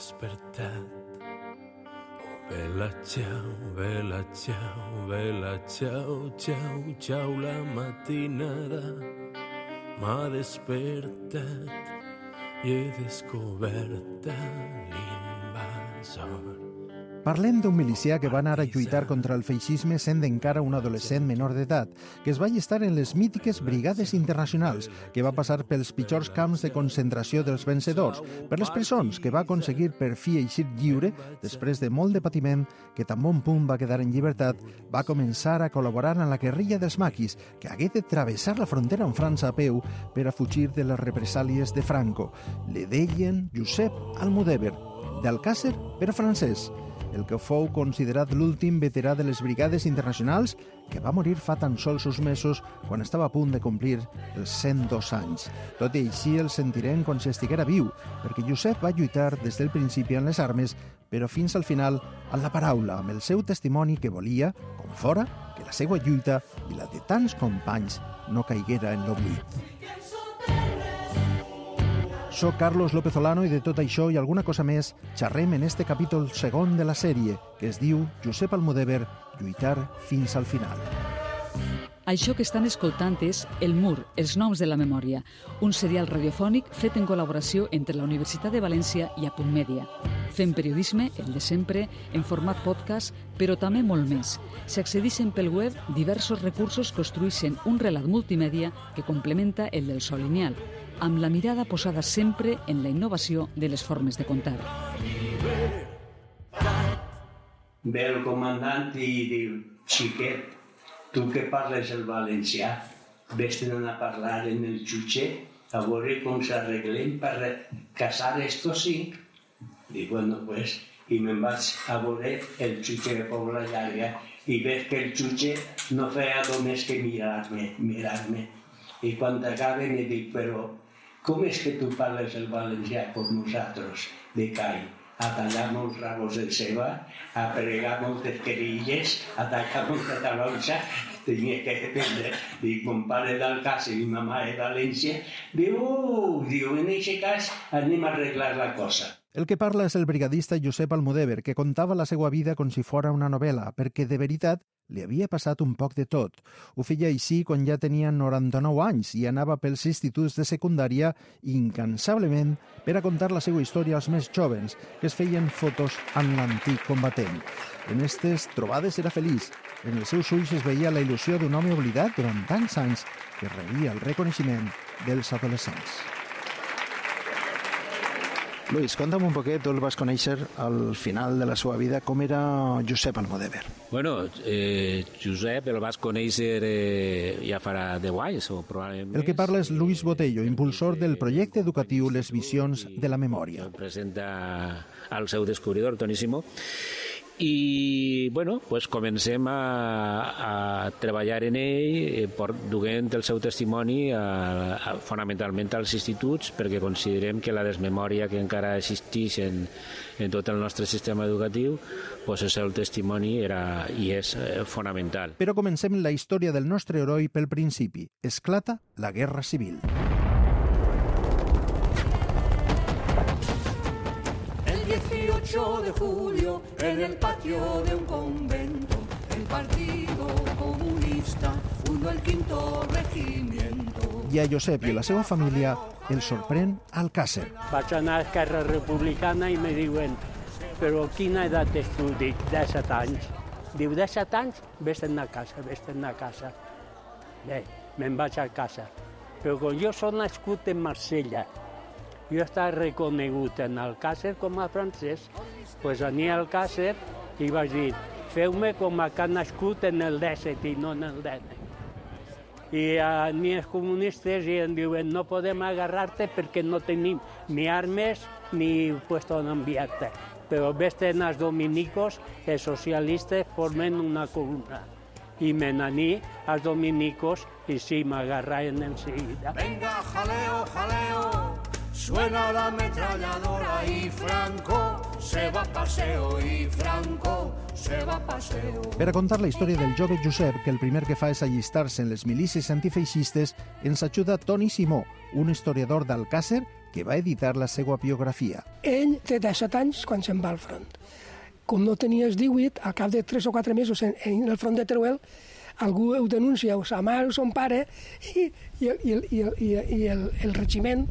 despertat. Oh, vela, ciao, vela, ciao, vela, ciao, ciao, ciao, la matinada m'ha despertat i he descobert l'invasor. Parlem d'un milicià que va anar a lluitar contra el feixisme sent encara un adolescent menor d'edat, que es va estar en les mítiques brigades internacionals, que va passar pels pitjors camps de concentració dels vencedors, per les presons que va aconseguir per fi eixir lliure després de molt de patiment, que tan bon punt va quedar en llibertat, va començar a col·laborar en la guerrilla dels maquis, que hagué de travessar la frontera amb França a peu per a fugir de les represàlies de Franco. Le deien Josep Almudévar, d'Alcàsser però francès, el que fou considerat l'últim veterà de les brigades internacionals que va morir fa tan sols uns mesos quan estava a punt de complir els 102 anys. Tot i així el sentirem quan s'estiguera viu, perquè Josep va lluitar des del principi en les armes, però fins al final amb la paraula, amb el seu testimoni que volia, com fora, que la seva lluita i la de tants companys no caiguera en l'oblit. Soc Carlos López Olano i de tot això i alguna cosa més xerrem en este capítol segon de la sèrie, que es diu Josep Almudévar, lluitar fins al final. Això que estan escoltant és El Mur, els noms de la memòria, un serial radiofònic fet en col·laboració entre la Universitat de València i Apunt Mèdia. Fem periodisme, el de sempre, en format podcast, però també molt més. S'accedixen pel web diversos recursos construeixen un relat multimèdia que complementa el del sol lineal, amb la mirada posada sempre en la innovació de les formes de contar. Ve el comandant i diu, xiquet, tu que parles el valencià, vés-te'n a parlar en el jutge a veure com s'arreglem per casar estos cinc. Dic, bueno, pues, i me'n vaig a veure el jutge de Pobla Llarga i veig que el jutge no feia només que mirar-me, mirar-me. I quan acabe me dic, però com és que tu parles el valencià com nosaltres, de cai? A tallar molts rabos de ceba, a pregar moltes querilles, a tallar molta taronja, tenia que dependre. Dic, mon pare d'Alcàsser i ma mare de València, diu, diu, en aquest cas anem a arreglar la cosa. El que parla és el brigadista Josep Almudévar, que contava la seva vida com si fora una novel·la, perquè de veritat li havia passat un poc de tot. Ho feia així quan ja tenia 99 anys i anava pels instituts de secundària incansablement per a contar la seva història als més jovens, que es feien fotos amb l'antic combatent. En aquestes trobades era feliç. En els seus ulls es veia la il·lusió d'un home oblidat durant tants anys que rebia el reconeixement dels adolescents. Luis, conta'm un poquet, tu el vas conèixer al final de la seva vida, com era Josep Almodévar? Bueno, eh, Josep el vas conèixer eh, ja farà 10 anys, o probablement El que parla és Luis Botello, impulsor del projecte educatiu Les Visions de la Memòria. El presenta al seu descobridor, Toni Simó, i bueno, pues comencem a, a treballar en ell eh, duent el seu testimoni a, a, fonamentalment als instituts perquè considerem que la desmemòria que encara existeix en, en tot el nostre sistema educatiu pues el seu testimoni era i és eh, fonamental. Però comencem la història del nostre heroi pel principi. Esclata la Guerra Civil. 18 de julio, en el patio de un convento, el Partido Comunista fundó el quinto regimiento. I a Josep i a la seva família el sorprèn Alcàsser. Vaig anar a Esquerra Republicana i me diuen però quina edat tens tu? Dic, 17 anys. Diu, 17 anys? Vés-te'n a casa, vés-te'n a casa. Bé, me'n vaig a casa. Però com jo soc nascut en Marsella, jo estava reconegut en Alcàsser com a francès, doncs pues ania al Alcàsser i vaig dir, feu-me com a que ha nascut en el 17 i no en el 19. I a ni els comunistes i em diuen no podem agarrar-te perquè no tenim ni armes ni puesto on enviar-te. Però vés-te'n als dominicos, els socialistes formen una columna. I me n'aní als dominicos i sí, m'agarraven en seguida. Venga, jaleo, jaleo, suena la ametralladora y Franco se va a paseo y Franco se va a paseo. Per a contar la història del jove Josep, que el primer que fa és allistar-se en les milícies antifeixistes, ens ajuda Toni Simó, un historiador d'Alcàsser que va editar la seva biografia. Ell té 17 anys quan se'n va al front. Com no tenies 18, al cap de 3 o 4 mesos en, en el front de Teruel, algú ho denuncia, o sa mare o son pare, i, i, i, i, i, i el, el regiment,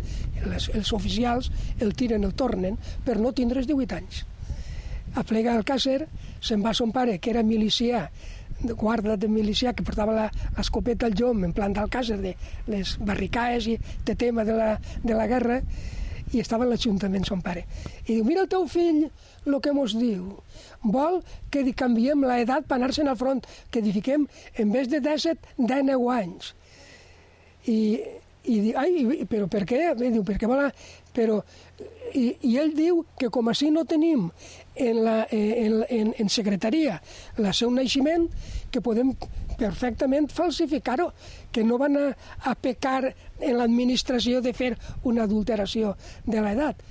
els, els oficials, el tiren, el tornen, per no tindre's 18 anys. A plegar al càcer, se'n va son pare, que era milicià, de guarda de milicià que portava l'escopeta al jom en plan d'alcàcer de les barricades i de tema de la, de la guerra i estava a l'Ajuntament son pare. I diu, mira el teu fill el que mos diu. Vol que di- canviem l'edat per anar-se'n al front, que di fiquem, en vez de 17, 19 anys. I, i diu, ai, però per què? I diu, perquè vol... Però, i, I ell diu que com així no tenim en, la, eh, en, en, en secretaria la seu naixement, que podem perfectament falsificar-ho, que no van a, a pecar en l'administració de fer una adulteració de l'edat.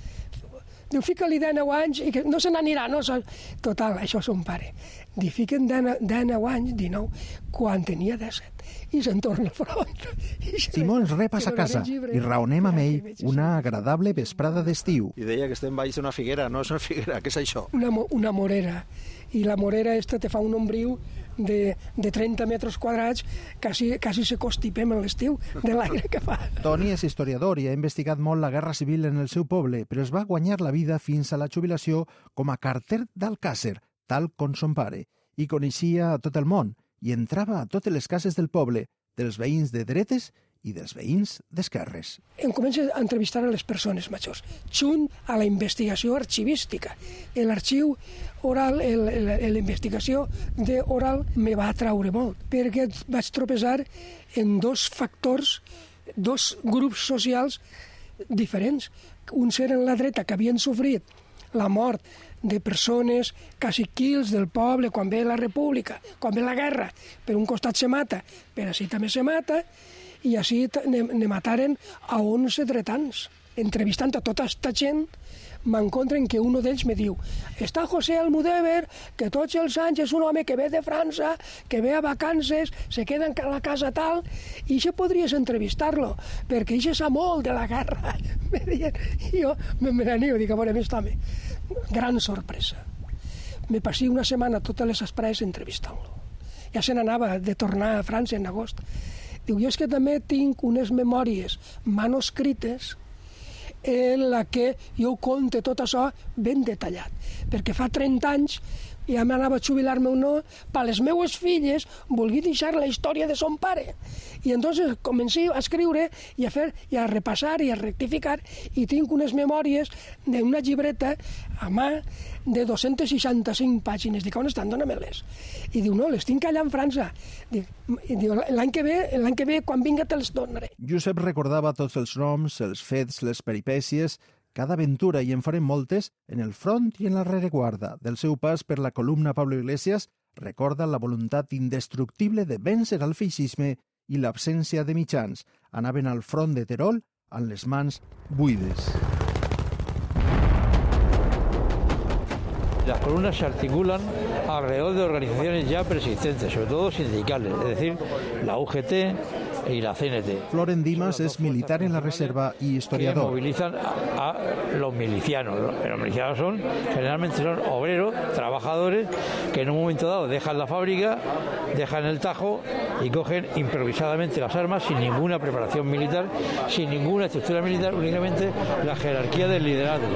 Diu, fica-li 19 anys i que no se n'anirà, no? se- Total, això és un pare. Diu, fiquen 19 19 anys, 19, quan tenia 17. I se'n torna al front. Simons repassa a que casa i raonem amb ell una agradable vesprada d'estiu. I deia que estem baix d'una figuera, no és una figuera, què és això? una, una morera i la morera esta te fa un ombriu de, de 30 metres quadrats quasi, quasi se constipem en l'estiu de l'aire que fa. Toni és historiador i ha investigat molt la guerra civil en el seu poble, però es va guanyar la vida fins a la jubilació com a carter d'Alcàsser, tal com son pare, i coneixia a tot el món i entrava a totes les cases del poble, dels veïns de dretes i dels veïns d'esquerres. Em comença a entrevistar a les persones majors, junt a la investigació arxivística. L'arxiu oral, la investigació de oral me va atraure molt, perquè vaig tropeçar en dos factors, dos grups socials diferents. Uns eren la dreta, que havien sofrit la mort de persones caciquils del poble quan ve la república, quan ve la guerra, per un costat se mata, per així també se mata, i així ne, ne mataren a 11 dretans. Entrevistant a tota aquesta gent, m'encontren que un d'ells me diu està José Almudévar, que tots els anys és un home que ve de França, que ve a vacances, se queda en la casa tal, i això podries entrevistar-lo, perquè això sap molt de la guerra. Me deien, i jo me meranio, dic, a veure, aquest home. Gran sorpresa. Me passé una setmana totes les esprades entrevistant-lo. Ja se n'anava de tornar a França en agost. Diu, jo és que també tinc unes memòries manuscrites en la que jo conte tot això ben detallat, perquè fa 30 anys ja m'anava a jubilar-me o no, per les meues filles volgui deixar la història de son pare. I entonces comencé a escriure i a fer i a repassar i a rectificar i tinc unes memòries d'una llibreta a mà de 265 pàgines. Dic, on estan? Dóna-me-les. I diu, no, les tinc allà en França. Dic, i l'any que ve, l'any que ve, quan vinga te les donaré. Josep recordava tots els noms, els fets, les peripècies, cada aventura, i en farem moltes, en el front i en la rereguarda. Del seu pas per la columna Pablo Iglesias, recorda la voluntat indestructible de vèncer al feixisme i l'absència de mitjans. Anaven al front de Terol amb les mans buides. Las columnas se articulan alrededor de organizaciones ya preexistentes, sobre todo sindicales, es decir, la UGT y la CNT. Floren Dimas és militar en la reserva que historiador. movilizan a, a los milicianos. Los milicianos son, generalmente son obreros, trabajadores, que en un momento dado dejan la fábrica, dejan el tajo y cogen improvisadamente las armas sin ninguna preparación militar, sin ninguna estructura militar, únicamente la jerarquía del liderazgo.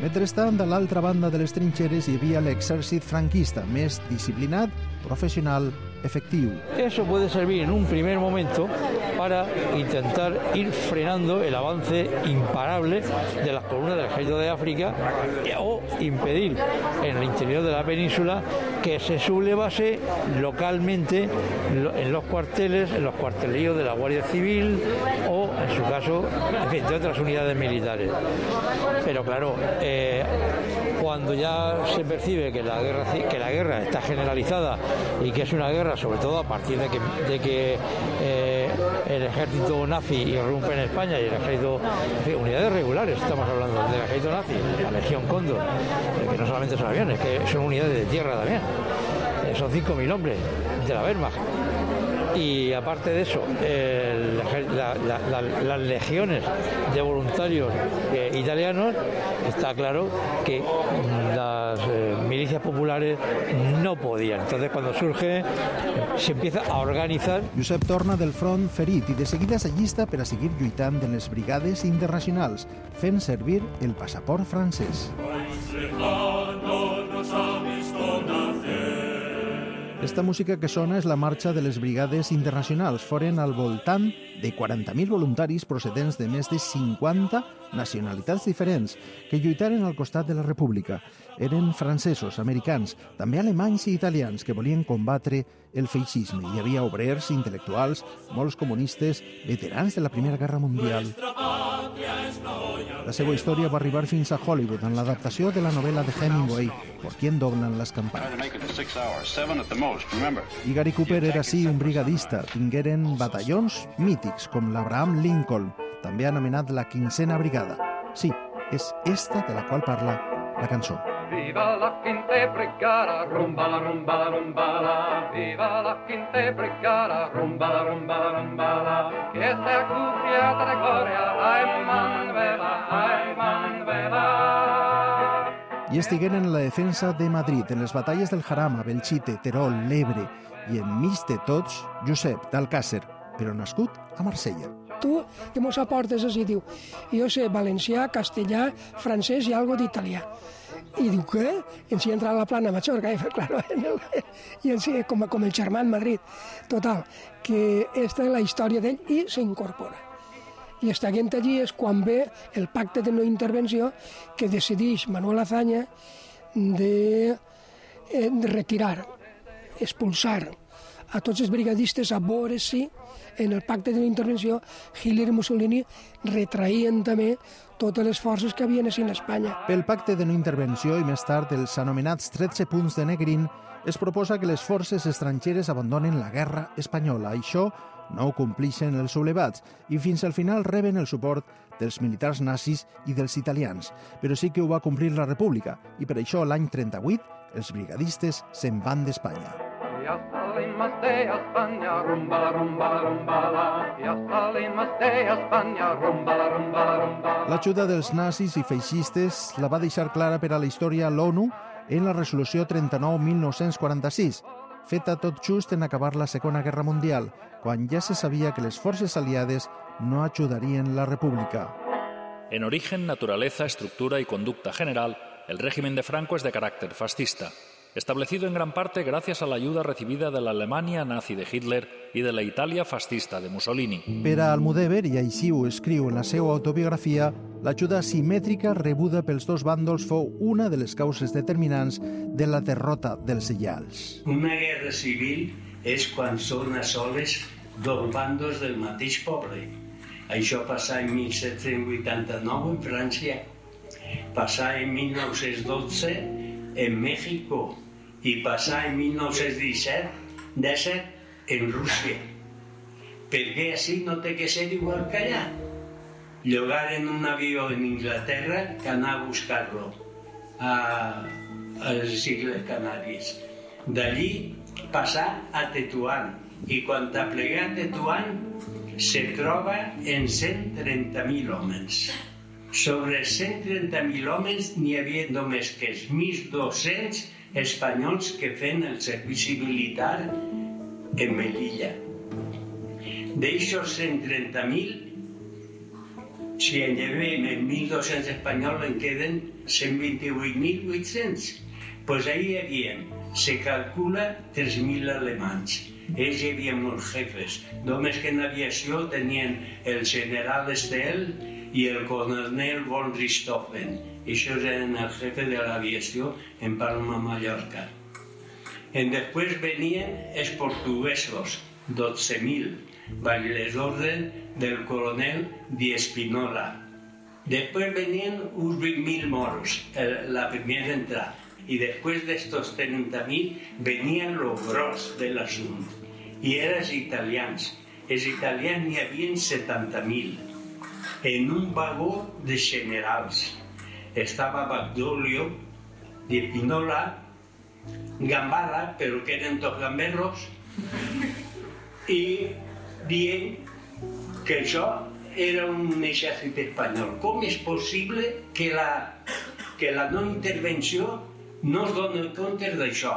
Mentrestant, a l'altra banda de les trinxeres hi havia l'exèrcit franquista, més disciplinat, professional, efectiu. Eso puede servir en un primer momento para intentar ir frenando el avance imparable de las columnas del ejército de África o impedir en el interior de la península que se sublevase localmente lo- en los cuarteles, en los cuartelillos de la Guardia Civil o, en su caso, en fin, de otras unidades militares. Pero claro, eh, cuando ya se percibe que la guerra que la guerra está generalizada y que es una guerra sobre todo a partir de que, de que eh, el ejército nazi irrumpe en España y el ejército unidades regulares estamos hablando del ejército nazi la legión Cóndor eh, que no solamente son aviones que son unidades de tierra también. Eh, son 5.000 hombres de la Wehrmacht y aparte de eso, el, la, la, las legiones de voluntarios eh, italianos, está claro que las eh, milicias populares no podían. Entonces cuando surge, se empieza a organitzar. Josep torna del front ferit i de seguida s'allista per a seguir lluitant en les brigades internacionals, fent servir el passaport francès. Esta música que sona és la marxa de les brigades internacionals. Foren al voltant de 40.000 voluntaris procedents de més de 50 nacionalitats diferents que lluitaren al costat de la República. Eren francesos, americans, també alemanys i italians que volien combatre el feixisme. Hi havia obrers, intel·lectuals, molts comunistes, veterans de la Primera Guerra Mundial. La seva història va arribar fins a Hollywood en l'adaptació de la novel·la de Hemingway, Por quien doblan las campanas. I Gary Cooper era sí un brigadista. Tingueren batallons mítics com l'Abraham Lincoln, també anomenat la Quincena Brigada. Sí, és esta de la qual parla la cançó. Viva la quinta brigada, rumba la rumba la rumba la. Viva la quinta brigada, rumba la rumba la rumba la. Que sea cubierta de gloria, ay Manuela, ay Manuela. I estigueren en la defensa de Madrid, en les batalles del Jarama, Belchite, Terol, l'Ebre i enmig de tots, Josep d'Alcàsser, però nascut a Marsella. Tu què mos aportes així? Diu, jo sé valencià, castellà, francès i algo d'italià. I diu, què? I ens hi entra a la plana major, que, claro, en el, i ens, com, com el germà en Madrid. Total, que esta és la història d'ell i s'incorpora. I estaguent allí és quan ve el pacte de no intervenció que decideix Manuel Azaña de, eh, de retirar, expulsar a tots els brigadistes a veure si en el pacte de no intervenció Hitler i Mussolini retraïen també totes les forces que havien així en Espanya. Pel pacte de no intervenció i més tard els anomenats 13 punts de Negrin es proposa que les forces estrangeres abandonen la guerra espanyola. Això no ho complixen els sublevats i fins al final reben el suport dels militars nazis i dels italians. Però sí que ho va complir la República i per això l'any 38 els brigadistes se'n van d'Espanya. Ya salimos de España, rumba la rumba la rumba la. Salimos de España, rumba la rumba la rumba la. L'ajuda dels nazis i feixistes la va deixar clara per a la història l'ONU en la resolució 39-1946, feta tot just en acabar la Segona Guerra Mundial, quan ja se sabia que les forces aliades no ajudarien la República. En origen, naturaleza, estructura y conducta general, el régimen de Franco es de carácter fascista, establecido en gran parte gracias a la ayuda recibida de la Alemania nazi de Hitler y de la Italia fascista de Mussolini. Per a Almudévar, i així ho escriu en la seva autobiografia, l'ajuda simètrica rebuda pels dos bàndols fou una de les causes determinants de la derrota dels senyals. Una guerra civil és quan són a soles dos bandos del mateix poble. Això passà en 1789 en França, passà en 1912 en México i passà en 1917 17 en Rússia. Perquè així no té que ser igual que allà. Llogaren un avió en Inglaterra que anar a buscar-lo a, a les Illes Canàries. D'allí passar a Tetuán i quan t'aplegué a Tetuán se troba en 130.000 homes. Sobre 130.000 homes n'hi havia només que els 1.200 espanyols que feien el servici militar en Melilla. D'eixos 130.000, si en llevem en 1.200 espanyols en queden 128.800. Pues ahí hi havia, se calcula 3.000 alemanys. Ells hi havia molts jefes. Només que en aviació tenien el general Estel i el coronel von Richthofen. Ells eren el jefe de l'aviació en Palma, Mallorca. En després venien els portuguesos, 12.000, baix les ordres del coronel Di. Després venien uns 20.000 moros, la primera entrada. Y después de estos 30.000 venían lo gros del asunto. Y eran els italians. Els italians n'hi havia 70.000. En un vagó de generals. Estava Bagliolio, Di Pinola, Gambara, però que eren tots gamberros, i dient que això era un exèrcit espanyol. Com és possible que la, que la no intervenció no es doni compte d'això?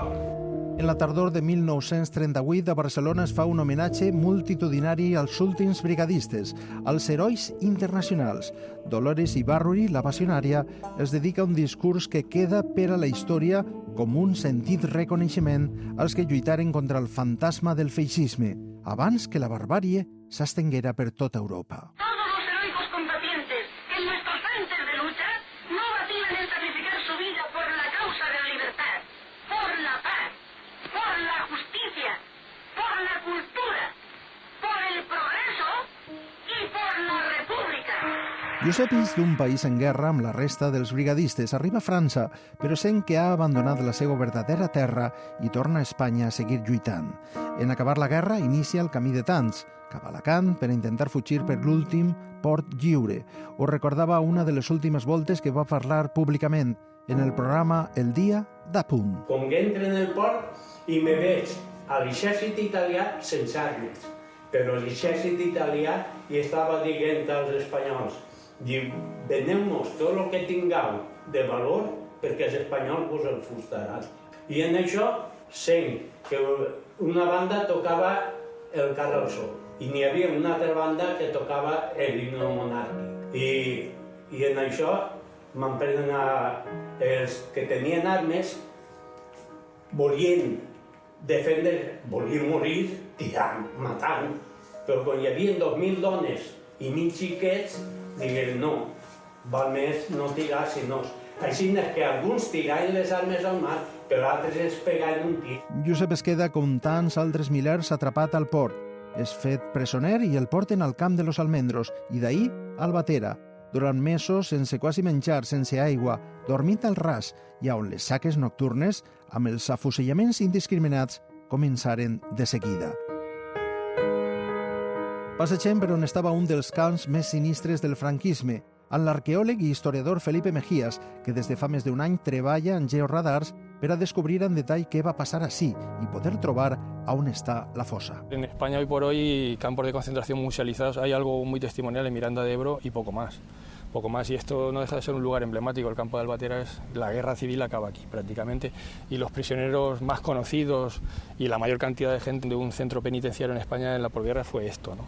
En la tardor de 1938 a Barcelona es fa un homenatge multitudinari als últims brigadistes, als herois internacionals. Dolores Ibarruri, la passionària, es dedica a un discurs que queda per a la història com un sentit reconeixement als que lluitaren contra el fantasma del feixisme, abans que la barbàrie s'estenguera per tota Europa. Todos Josep és d'un país en guerra amb la resta dels brigadistes. Arriba a França, però sent que ha abandonat la seva verdadera terra i torna a Espanya a seguir lluitant. En acabar la guerra, inicia el camí de tants, cap a Alacant per intentar fugir per l'últim port lliure. Ho recordava una de les últimes voltes que va parlar públicament en el programa El dia de punt. Com que entro en el port i me veig a l'exèrcit italià sense armes, però l'exèrcit italià hi estava dient als espanyols diu, veneu-nos tot el que tingueu de valor perquè els espanyols vos el fustaran. I en això sent que una banda tocava el carro al sol i n'hi havia una altra banda que tocava el himno monàrquic. I, i en això m'emprenen a els que tenien armes volien defendre, volien morir tirant, matant, però quan hi havia 2.000 dones i 1.000 xiquets, diguem no, val més no tirar, sinó... Així que alguns tiraven les armes al mar, però altres es pegaven un tir. Josep es queda com tants altres milers atrapat al port. És fet presoner i el porten al camp de los Almendros i d'ahir al Batera, durant mesos sense quasi menjar, sense aigua, dormint al ras i on les saques nocturnes, amb els afusellaments indiscriminats, començaren de seguida. Passegem per on estava un dels camps més sinistres del franquisme, amb l'arqueòleg i historiador Felipe Mejías, que des de fa més d'un any treballa en georadars per a descobrir en detall què va passar així i poder trobar on està la fosa. En España hoy por hoy campos de concentración musealizados hay algo muy testimonial en Miranda de Ebro y poco más. Poco más, y esto no deja de ser un lugar emblemático. El campo de Albatera es la guerra civil acaba aquí prácticamente, y los prisioneros más conocidos y la mayor cantidad de gente de un centro penitenciario en España en la posguerra fue esto. ¿no?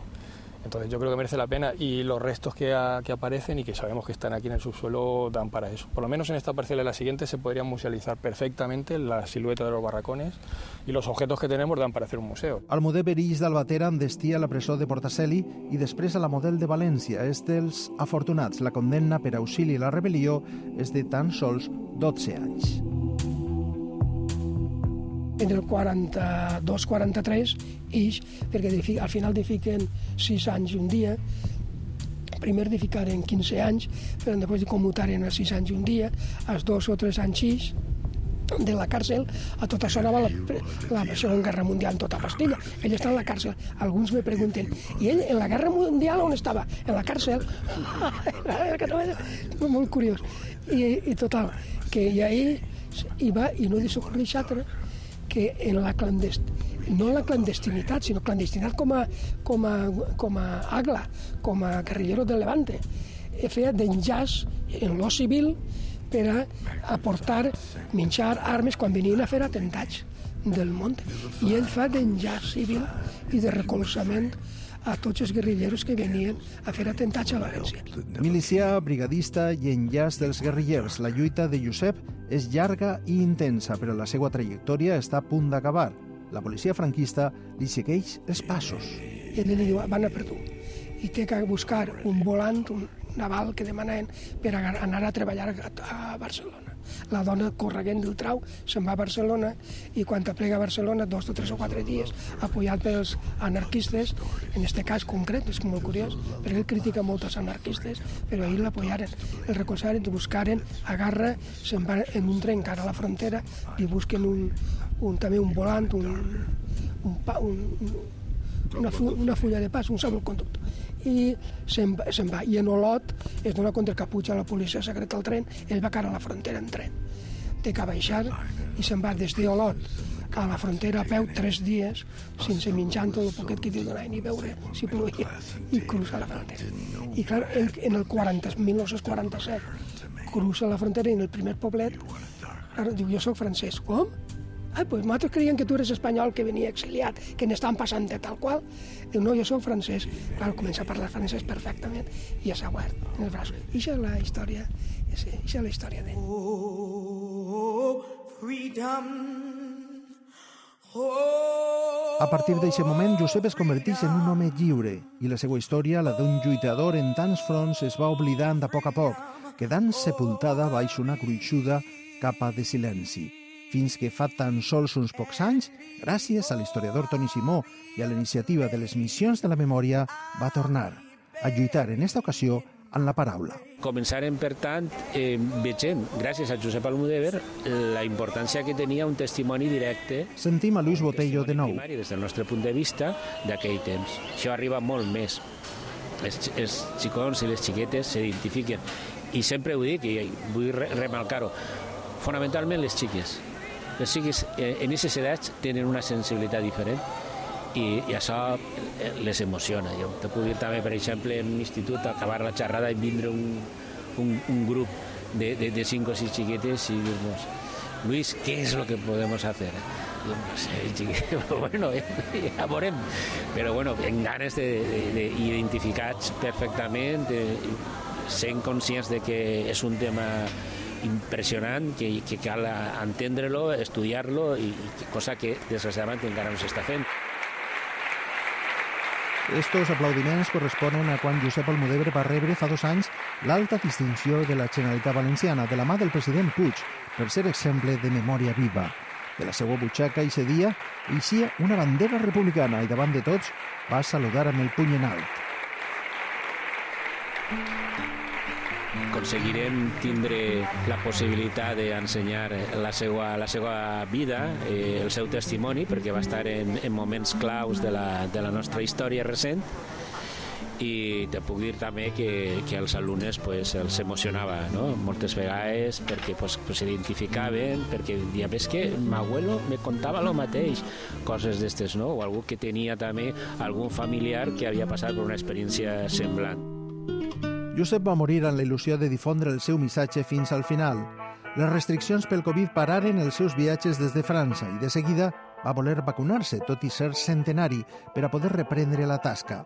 Entonces yo creo que merece la pena y los restos que, a- que aparecen y que sabemos que están aquí en el subsuelo dan para eso. Por lo menos en esta parcela y la siguiente se podrían musealizar perfectamente la silueta de los barracones y los objetos que tenemos dan para hacer un museo. Almudé Berís d'Albatera destia a la presó de Portaceli i després a la Model de València. És dels afortunats. La condemna per auxili a la rebel·lió és de tan sols 12 anys. En el 42-43 ix, perquè al final de fiquen 6 anys i un dia, primer de ficaren 15 anys, però després de commutaren a 6 anys i un dia, als 2 o 3 anys ix, de la càrcel, a tot això anava la, la Segona Guerra Mundial en tota pastilla. Ell està a la càrcel. Alguns me pregunten, i ell en la Guerra Mundial on estava? En la càrcel. Molt curiós. I, i total, que i ahir hi va, i no deixo altre, que en la clandest... no en la clandestinitat, sinó clandestinitat com a, com a, com a agla, com a guerrillero del Levante. Feia d'enllaç en lo civil per a aportar menjar, armes, quan venien a fer atentats del món. I ell fa d'enllaç civil i de recolzament a tots els guerrilleros que venien a fer atentats a València. Milicià, brigadista i enllaç dels guerrillers. La lluita de Josep és llarga i intensa, però la seva trajectòria està a punt d'acabar. La policia franquista li segueix els passos. i ell li diu, van a per tu. I té que buscar un volant, un naval que demanen per anar a treballar a Barcelona. La dona correguent del trau se'n va a Barcelona i quan aplega a Barcelona, dos o tres o quatre dies, apoyat pels anarquistes, en este cas concret, és molt curiós, perquè ell critica molt els anarquistes, però ahir l'apoyaren, el recolzaren, el buscaren, agarra, se'n va en un tren cara a la frontera, li busquen un, un, també un volant, un, un, pa, un, un una, fu una fulla de pas, un salvoconducte. I se'n va, se'n va. I en Olot es dona compte que puja la policia secreta al tren, ell va cara a la frontera en tren. Té que baixar i se'n va des d'Olot a la frontera a peu tres dies sense menjar tot el poquet que t'hi donaven ni beure si plovia i cruça la frontera. I clar, en, en el 40, 1947 cruça la frontera i en el primer poblet clar, diu, jo sóc francès. Com? Ai, pues nosaltres creiem que tu eres espanyol que venia exiliat, que n'estan passant de tal qual. Diu, no, jo soc francès. Clar, comença a parlar francès perfectament i ja s'ha guard en el braç. I això és la història, això és la història d'ell. Oh, freedom. A partir d'aquest moment, Josep es converteix en un home lliure i la seva història, la d'un lluitador en tants fronts, es va oblidant a poc a poc, quedant sepultada baix una gruixuda capa de silenci fins que fa tan sols uns pocs anys, gràcies a l'historiador Toni Simó i a la iniciativa de les missions de la memòria, va tornar a lluitar en esta ocasió en la paraula. Començarem, per tant, eh, veient, gràcies a Josep Almudévar, la importància que tenia un testimoni directe Sentim a Luis Botello de nou. primari, des del nostre punt de vista, d'aquell temps. Això arriba molt més. Els, els xicons i les xiquetes s'identifiquen. I sempre ho dic, i vull re remarcar-ho, fonamentalment les xiques. Les xiques eh, en aquestes edats tenen una sensibilitat diferent i, i això eh, les emociona. Jo te puc dir també, per exemple, en l'institut, acabar la xerrada i vindre un, un, un grup de, de, de cinc o sis xiquetes i dir-nos Luis, ¿qué es lo que podemos hacer? No sé, bueno, ja veurem. Però bueno, en ganes de, de, de identificats perfectament, de, sent conscients de que és un tema impressionant, que, que cal entendre-lo, estudiar-lo, i, cosa que desgraciadament encara no s'està fent. Estos aplaudiments corresponen a quan Josep Almudévar va rebre fa dos anys l'alta distinció de la Generalitat Valenciana de la mà del president Puig per ser exemple de memòria viva. De la seva butxaca i dia eixia una bandera republicana i davant de tots va saludar amb el puny en alt. Aconseguirem tindre la possibilitat d'ensenyar la seva, la seva vida, eh, el seu testimoni, perquè va estar en, en moments claus de la, de la nostra història recent, i te puc dir també que, que els alumnes pues, els emocionava no? moltes vegades perquè pues, pues, s'identificaven perquè dia ves que m'abuelo me contava lo mateix coses d'estes no? o algú que tenia també algun familiar que havia passat per una experiència semblant Josep va morir amb la il·lusió de difondre el seu missatge fins al final. Les restriccions pel Covid pararen els seus viatges des de França i de seguida va voler vacunar-se, tot i ser centenari, per a poder reprendre la tasca.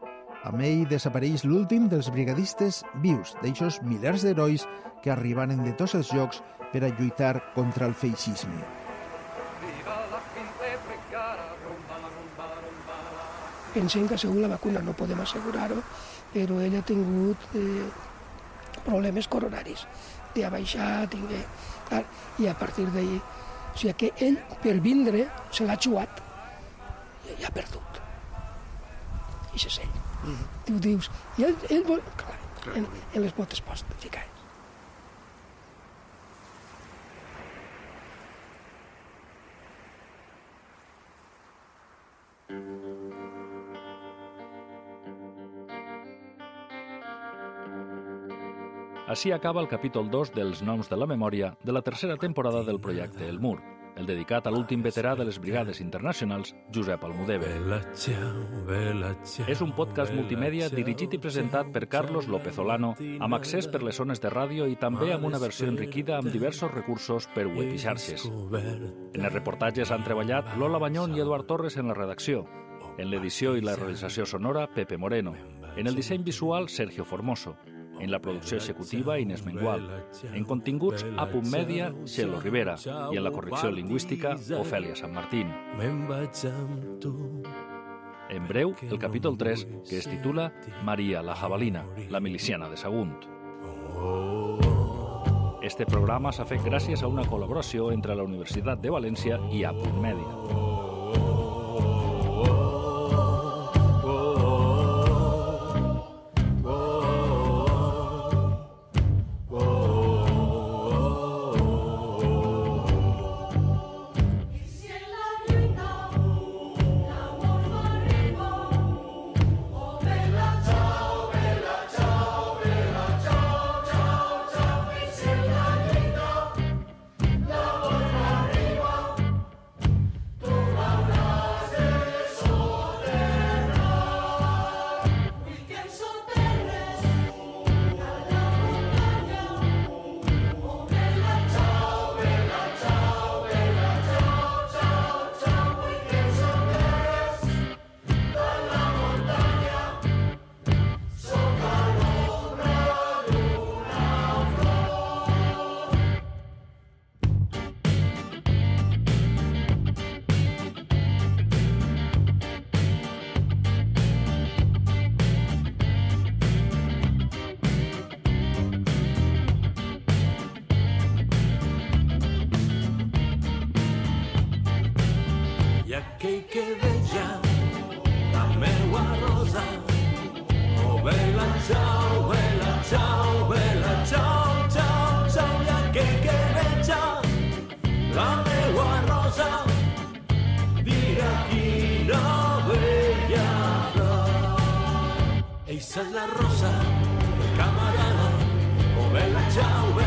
Amb ell desapareix l'últim dels brigadistes vius, d'eixos milers d'herois que arribaren de tots els llocs per a lluitar contra el feixisme. Pensem que segur la vacuna no podem assegurar-ho, però ell ha tingut eh, problemes coronaris. Ha baixat, tingué, clar, i a partir d'ahir... O sigui que ell, per vindre, se l'ha xuat i, ha perdut. I és ell. Mm -hmm. Tu dius, i ell, ell vol... Clar, en, en les botes post, ficar. Així acaba el capítol 2 dels Noms de la Memòria de la tercera temporada del projecte El Mur, el dedicat a l'últim veterà de les Brigades Internacionals, Josep Almudévar. És un podcast multimèdia dirigit i presentat per Carlos López Olano, amb accés per les zones de ràdio i també amb una versió enriquida amb diversos recursos per web i xarxes. En els reportatges han treballat Lola Banyón i Eduard Torres en la redacció. En l'edició i la realització sonora, Pepe Moreno. En el disseny visual, Sergio Formoso. En la producció executiva, Inés Mengual. En continguts, a Punt Mèdia, Xelo Rivera. I en la correcció lingüística, Ofèlia Sant Martín. Me'n vaig amb tu. En breu, el capítol 3, que es titula Maria la Jabalina, la miliciana de Sagunt. Este programa s'ha fet gràcies a una col·laboració entre la Universitat de València i a Punt aquell que veja la meua rosa. Oh, bella ciao, bella ciao, bella ciao, ciao, ciao, i que veja la meua rosa. Dirà quina bella flor. Eixa és la rosa, camarada, oh, bella ciao,